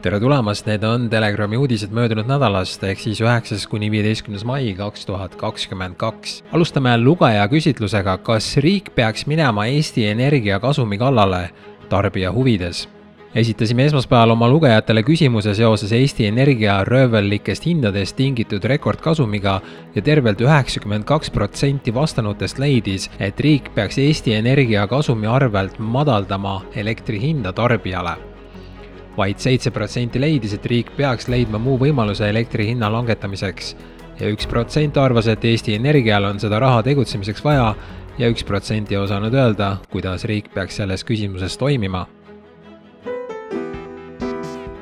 tere tulemast, need on Telegrami uudised möödunud nädalast ehk siis üheksas kuni viieteistkümnes mai kaks tuhat kakskümmend kaks. alustame lugeja küsitlusega, kas riik peaks minema Eesti Energia kasumi kallale tarbija huvides? esitasime esmaspäeval oma lugejatele küsimuse seoses Eesti Energia röövellikest hindadest tingitud rekordkasumiga ja tervelt üheksakümmend kaks protsenti vastanutest leidis, et riik peaks Eesti Energia kasumi arvelt madaldama elektri hinda tarbijale vaid seitse protsenti leidis, et riik peaks leidma muu võimaluse elektri hinna langetamiseks ja üks protsent arvas, et Eesti Energial on seda raha tegutsemiseks vaja ja üks protsent ei osanud öelda, kuidas riik peaks selles küsimuses toimima.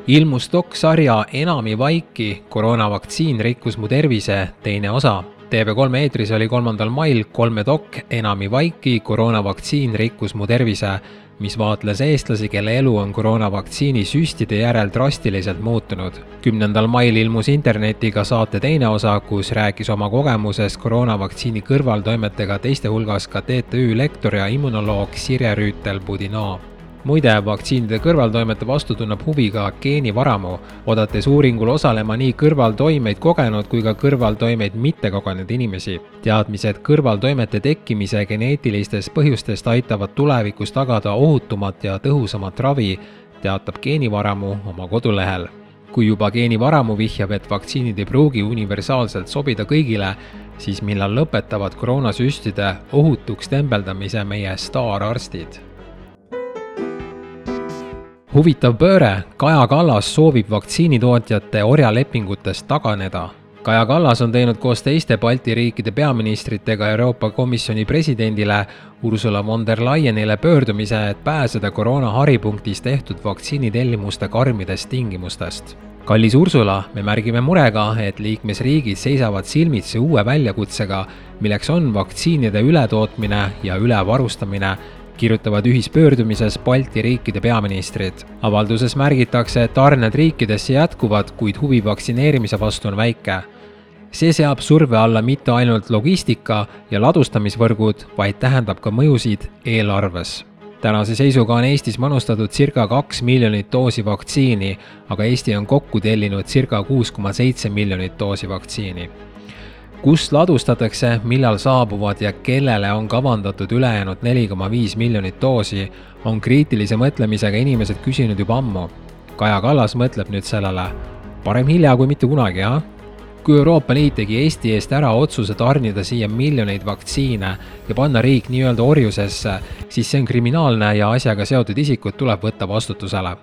ilmus dokksarja Enami vaiki, koroonavaktsiin rikkus mu tervise teine osa TV3 eetris oli kolmandal mail kolme dok Enami vaiki, koroonavaktsiin rikkus mu tervise mis vaatles eestlasi, kelle elu on koroonavaktsiini süstide järel drastiliselt muutunud. kümnendal mail ilmus interneti ka saate teine osa, kus rääkis oma kogemusest koroonavaktsiini kõrvaltoimetega teiste hulgas ka TTÜ lektor ja immunoloog Sirje Rüütel-Budinoo muide, vaktsiinide kõrvaltoimete vastu tunneb huvi ka geenivaramu, oodates uuringul osalema nii kõrvaltoimeid kogenud kui ka kõrvaltoimeid mitte kogenud inimesi. teadmised kõrvaltoimete tekkimise geneetilistest põhjustest aitavad tulevikus tagada ohutumat ja tõhusamat ravi, teatab geenivaramu oma kodulehel. Kui juba geenivaramu vihjab, et vaktsiinid ei pruugi universaalselt sobida kõigile, siis millal lõpetavad koroonasüstide ohutuks tembeldamise meie staararstid huvitav pööre, Kaja Kallas soovib vaktsiinitootjate orjalepingutest taganeda. Kaja Kallas on teinud koos teiste Balti riikide peaministritega Euroopa Komisjoni presidendile Ursula von der Leyenile pöördumise, et pääseda koroona haripunktis tehtud vaktsiinitellimuste karmidest tingimustest kallis Ursula, me märgime murega, et liikmesriigid seisavad silmitsi uue väljakutsega, milleks on vaktsiinide ületootmine ja ülevarustamine kirjutavad ühispöördumises Balti riikide peaministrid. avalduses märgitakse, et tarned riikidesse jätkuvad, kuid huvi vaktsineerimise vastu on väike. see seab surve alla mitte ainult logistika ja ladustamisvõrgud, vaid tähendab ka mõjusid eelarves tänase seisuga on Eestis manustatud circa kaks miljonit doosi vaktsiini, aga Eesti on kokku tellinud circa kuus koma seitse miljonit doosi vaktsiini kus ladustatakse, millal saabuvad ja kellele on kavandatud ülejäänud neli koma viis miljonit doosi, on kriitilise mõtlemisega inimesed küsinud juba ammu. Kaja Kallas mõtleb nüüd sellele, parem hilja kui mitte kunagi, jah? kui Euroopa Liit tegi Eesti eest ära otsuse tarnida siia miljoneid vaktsiine ja panna riik nii-öelda orjusesse, siis see on kriminaalne ja asjaga seotud isikud tuleb võtta vastutusele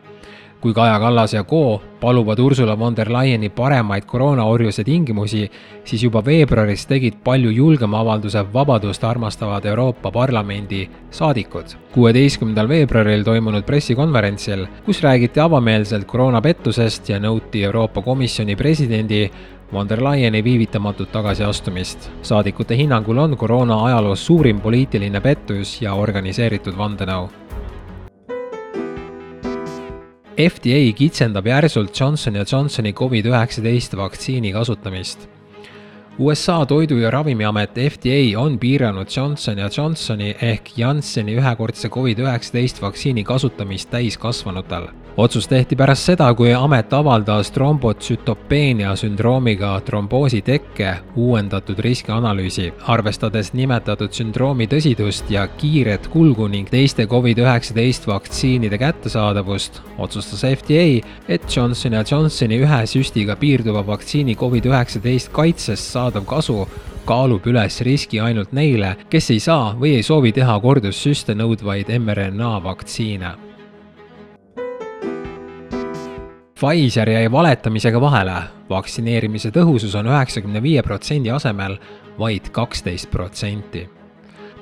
kui Kaja Kallas ja Co paluvad Ursula von der Leyeni paremaid koroonaorjuse tingimusi, siis juba veebruaris tegid palju julgema avalduse vabadust armastavad Euroopa Parlamendi saadikud. kuueteistkümnendal veebruaril toimunud pressikonverentsil, kus räägiti avameelselt koroonapettusest ja nõuti Euroopa Komisjoni presidendi von der Leyeni viivitamatut tagasiastumist. saadikute hinnangul on koroona ajaloos suurim poliitiline pettus ja organiseeritud vandenõu FDA kitsendab järsult Johnson ja Johnsoni Covid-19 vaktsiini kasutamist. USA Toidu- ja Ravimiamet FDA on piiranud Johnson ja Johnsoni ehk Jansseni ühekordse Covid-19 vaktsiini kasutamist täiskasvanutel otsus tehti pärast seda, kui amet avaldas trombotsütopeenia sündroomiga tromboosi tekke uuendatud riskianalüüsi. arvestades nimetatud sündroomi tõsidust ja kiiret kulgu ning teiste Covid-19 vaktsiinide kättesaadavust, otsustas FDA, et Johnson ja Johnsoni ühe süstiga piirduva vaktsiini Covid-19 kaitsest saadav kasu kaalub üles riski ainult neile, kes ei saa või ei soovi teha kordussüste nõudvaid mRNA vaktsiine Pfizer jäi valetamisega vahele, vaktsineerimise tõhusus on üheksakümne viie protsendi asemel vaid kaksteist protsenti.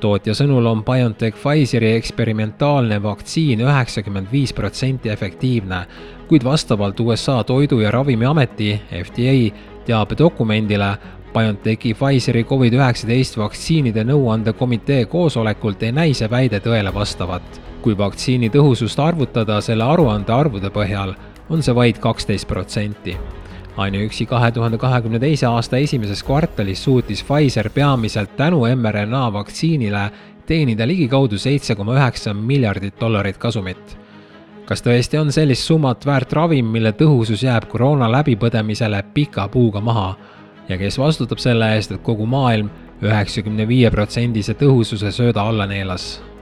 tootja sõnul on BioNTech Pfizeri eksperimentaalne vaktsiin üheksakümmend viis protsenti efektiivne, kuid vastavalt USA Toidu- ja Ravimiameti FDA teabedokumendile BioNTechi Pfizeri Covid-19 vaktsiinide nõuandekomitee koosolekult ei näi see väide tõele vastavat. kui vaktsiini tõhusust arvutada selle aruande arvude põhjal, on see vaid kaksteist protsenti. ainuüksi kahe tuhande kahekümne teise aasta esimeses kvartalis suutis Pfizer peamiselt tänu mRNA vaktsiinile teenida ligikaudu seitse koma üheksa miljardit dollarit kasumit. kas tõesti on sellist summat väärt ravim, mille tõhusus jääb koroona läbipõdemisele pika puuga maha ja kes vastutab selle eest, et kogu maailm üheksakümne viie protsendise tõhususe sööda alla neelas?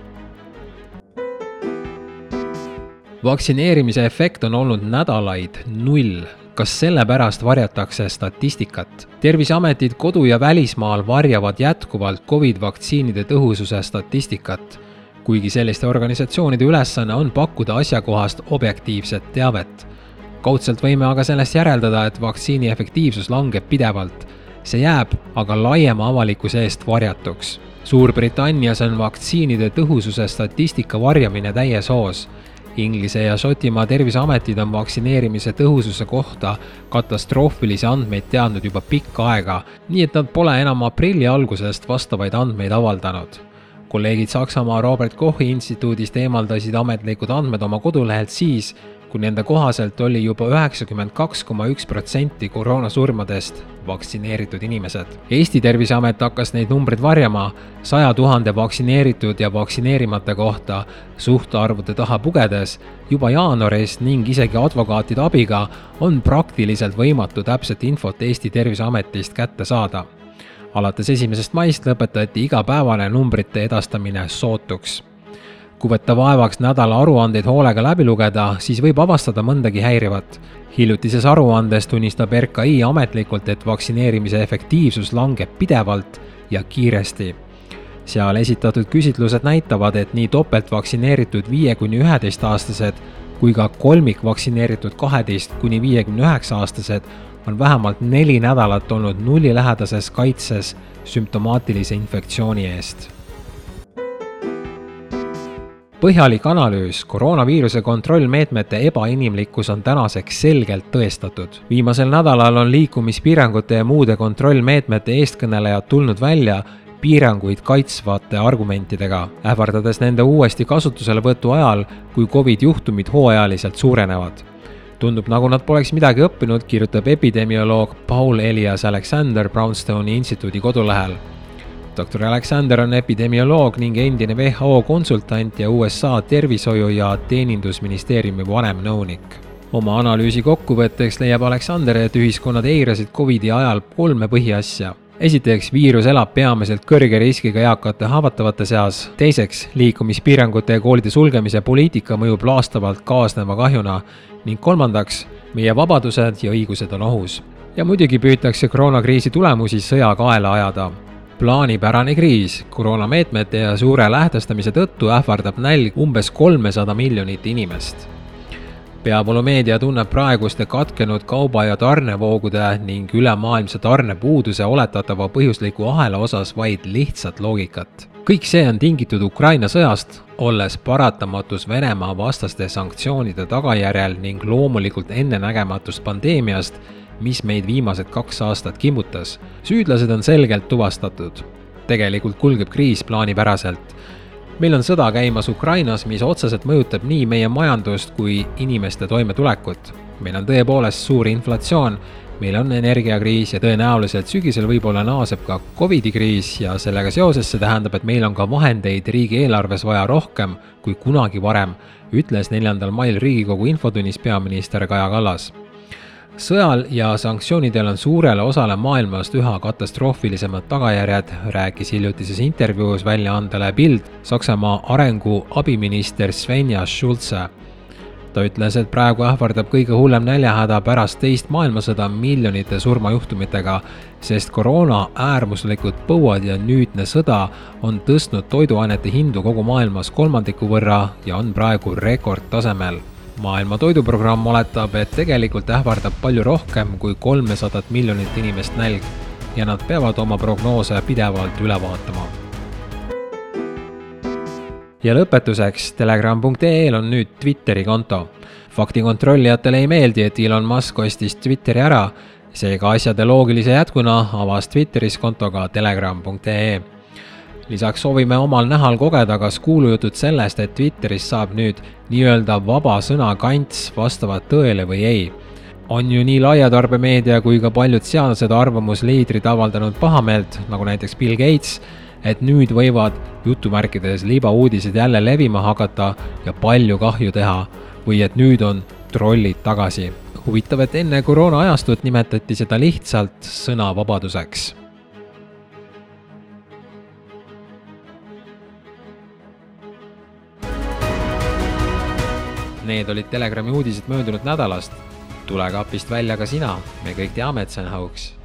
Vaktsineerimise efekt on olnud nädalaid null kas sellepärast varjatakse statistikat? terviseametid kodu- ja välismaal varjavad jätkuvalt Covid vaktsiinide tõhususe statistikat, kuigi selliste organisatsioonide ülesanne on pakkuda asjakohast objektiivset teavet. kaudselt võime aga sellest järeldada, et vaktsiini efektiivsus langeb pidevalt. see jääb aga laiema avalikkuse eest varjatuks. Suurbritannias on vaktsiinide tõhususe statistika varjamine täies hoos Inglise ja Šotimaa terviseametid on vaktsineerimise tõhususe kohta katastroofilisi andmeid teadnud juba pikka aega, nii et nad pole enam aprilli algusest vastavaid andmeid avaldanud. kolleegid Saksamaa Robert Kochi instituudist eemaldasid ametlikud andmed oma kodulehelt siis, kui nende kohaselt oli juba üheksakümmend kaks koma üks protsenti koroonasurmadest vaktsineeritud inimesed. Eesti Terviseamet hakkas neid numbreid varjama saja tuhande vaktsineeritud ja vaktsineerimata kohta suhtarvude taha pugedes juba jaanuaris ning isegi advokaatide abiga on praktiliselt võimatu täpset infot Eesti Terviseametist kätte saada. alates esimesest maist lõpetati igapäevane numbrite edastamine sootuks kui võtta vaevaks nädala aruandeid hoolega läbi lugeda, siis võib avastada mõndagi häirivat. hiljutises aruandes tunnistab RKI ametlikult, et vaktsineerimise efektiivsus langeb pidevalt ja kiiresti. seal esitatud küsitlused näitavad, et nii topeltvaktsineeritud viie kuni üheteistaastased kui ka kolmikvaktsineeritud kaheteist kuni viiekümne üheksa aastased on vähemalt neli nädalat olnud nullilähedases kaitses sümptomaatilise infektsiooni eest põhjalik analüüs koroonaviiruse kontrollmeetmete ebainimlikkus on tänaseks selgelt tõestatud. viimasel nädalal on liikumispiirangute ja muude kontrollmeetmete eestkõnelejad tulnud välja piiranguid kaitsvate argumentidega, ähvardades nende uuesti kasutuselevõtu ajal, kui Covid juhtumid hooajaliselt suurenevad. tundub, nagu nad poleks midagi õppinud, kirjutab epidemioloog Paul Elias Alexander Brownstone'i instituudi kodulehel doktor Alexander on epidemioloog ning endine WHO konsultant ja USA tervishoiu- ja teenindusministeeriumi vanemnõunik. oma analüüsi kokkuvõtteks leiab Alexander, et ühiskonnad eirasid Covidi ajal kolme põhiasja. esiteks, viirus elab peamiselt kõrge riskiga eakate haavatavate seas, teiseks, liikumispiirangute ja koolide sulgemise poliitika mõjub laastavalt kaasneva kahjuna ning kolmandaks, meie vabadused ja õigused on ohus. ja muidugi püütakse koroonakriisi tulemusi sõja kaela ajada plaanipärane kriis. koroonameetmete ja suure lähtestamise tõttu ähvardab nälg umbes kolmesada miljonit inimest. peavoolumeedia tunneb praeguste katkenud kauba- ja tarnevoogude ning ülemaailmse tarnepuuduse oletatava põhjusliku ahela osas vaid lihtsat loogikat. kõik see on tingitud Ukraina sõjast, olles paratamatus Venemaa vastaste sanktsioonide tagajärjel ning loomulikult ennenägematust pandeemiast mis meid viimased kaks aastat kimbutas. süüdlased on selgelt tuvastatud. tegelikult kulgeb kriis plaanipäraselt. meil on sõda käimas Ukrainas, mis otseselt mõjutab nii meie majandust kui inimeste toimetulekut. meil on tõepoolest suur inflatsioon, meil on energiakriis ja tõenäoliselt sügisel võib-olla naaseb ka Covidi kriis ja sellega seoses see tähendab, et meil on ka vahendeid riigieelarves vaja rohkem kui kunagi varem, ütles neljandal mail Riigikogu infotunnis peaminister Kaja Kallas sõjal ja sanktsioonidel on suurele osale maailmast üha katastroofilisemad tagajärjed, rääkis hiljutises intervjuus väljaandele Bild Saksamaa arengu abiminister Svenja Schulze. ta ütles, et praegu ähvardab kõige hullem näljahäda pärast teist maailmasõda miljonite surmajuhtumitega, sest koroona, äärmuslikud põuad ja nüüdne sõda on tõstnud toiduainete hindu kogu maailmas kolmandiku võrra ja on praegu rekordtasemel maailma Toiduprogramm oletab, et tegelikult ähvardab palju rohkem kui kolmesadat miljonit inimest nälg ja nad peavad oma prognoose pidevalt üle vaatama. ja lõpetuseks, telegram.ee-l on nüüd Twitteri konto. faktikontrollijatele ei meeldi, et Elon Musk ostis Twitteri ära, seega asjade loogilise jätkuna avas Twitteris konto ka telegram.ee lisaks soovime omal nähal kogeda, kas kuulujutud sellest, et Twitteris saab nüüd nii-öelda vaba sõna kants, vastavad tõele või ei. on ju nii laiatarbemeedia kui ka paljud sealsed arvamusliidrid avaldanud pahameelt, nagu näiteks Bill Gates, et nüüd võivad jutumärkides libauudised jälle levima hakata ja palju kahju teha. või et nüüd on trollid tagasi. huvitav, et enne koroona ajastut nimetati seda lihtsalt sõnavabaduseks Need olid Telegrami uudised möödunud nädalast. tule kapist välja ka sina, me kõik teame, et see on hauks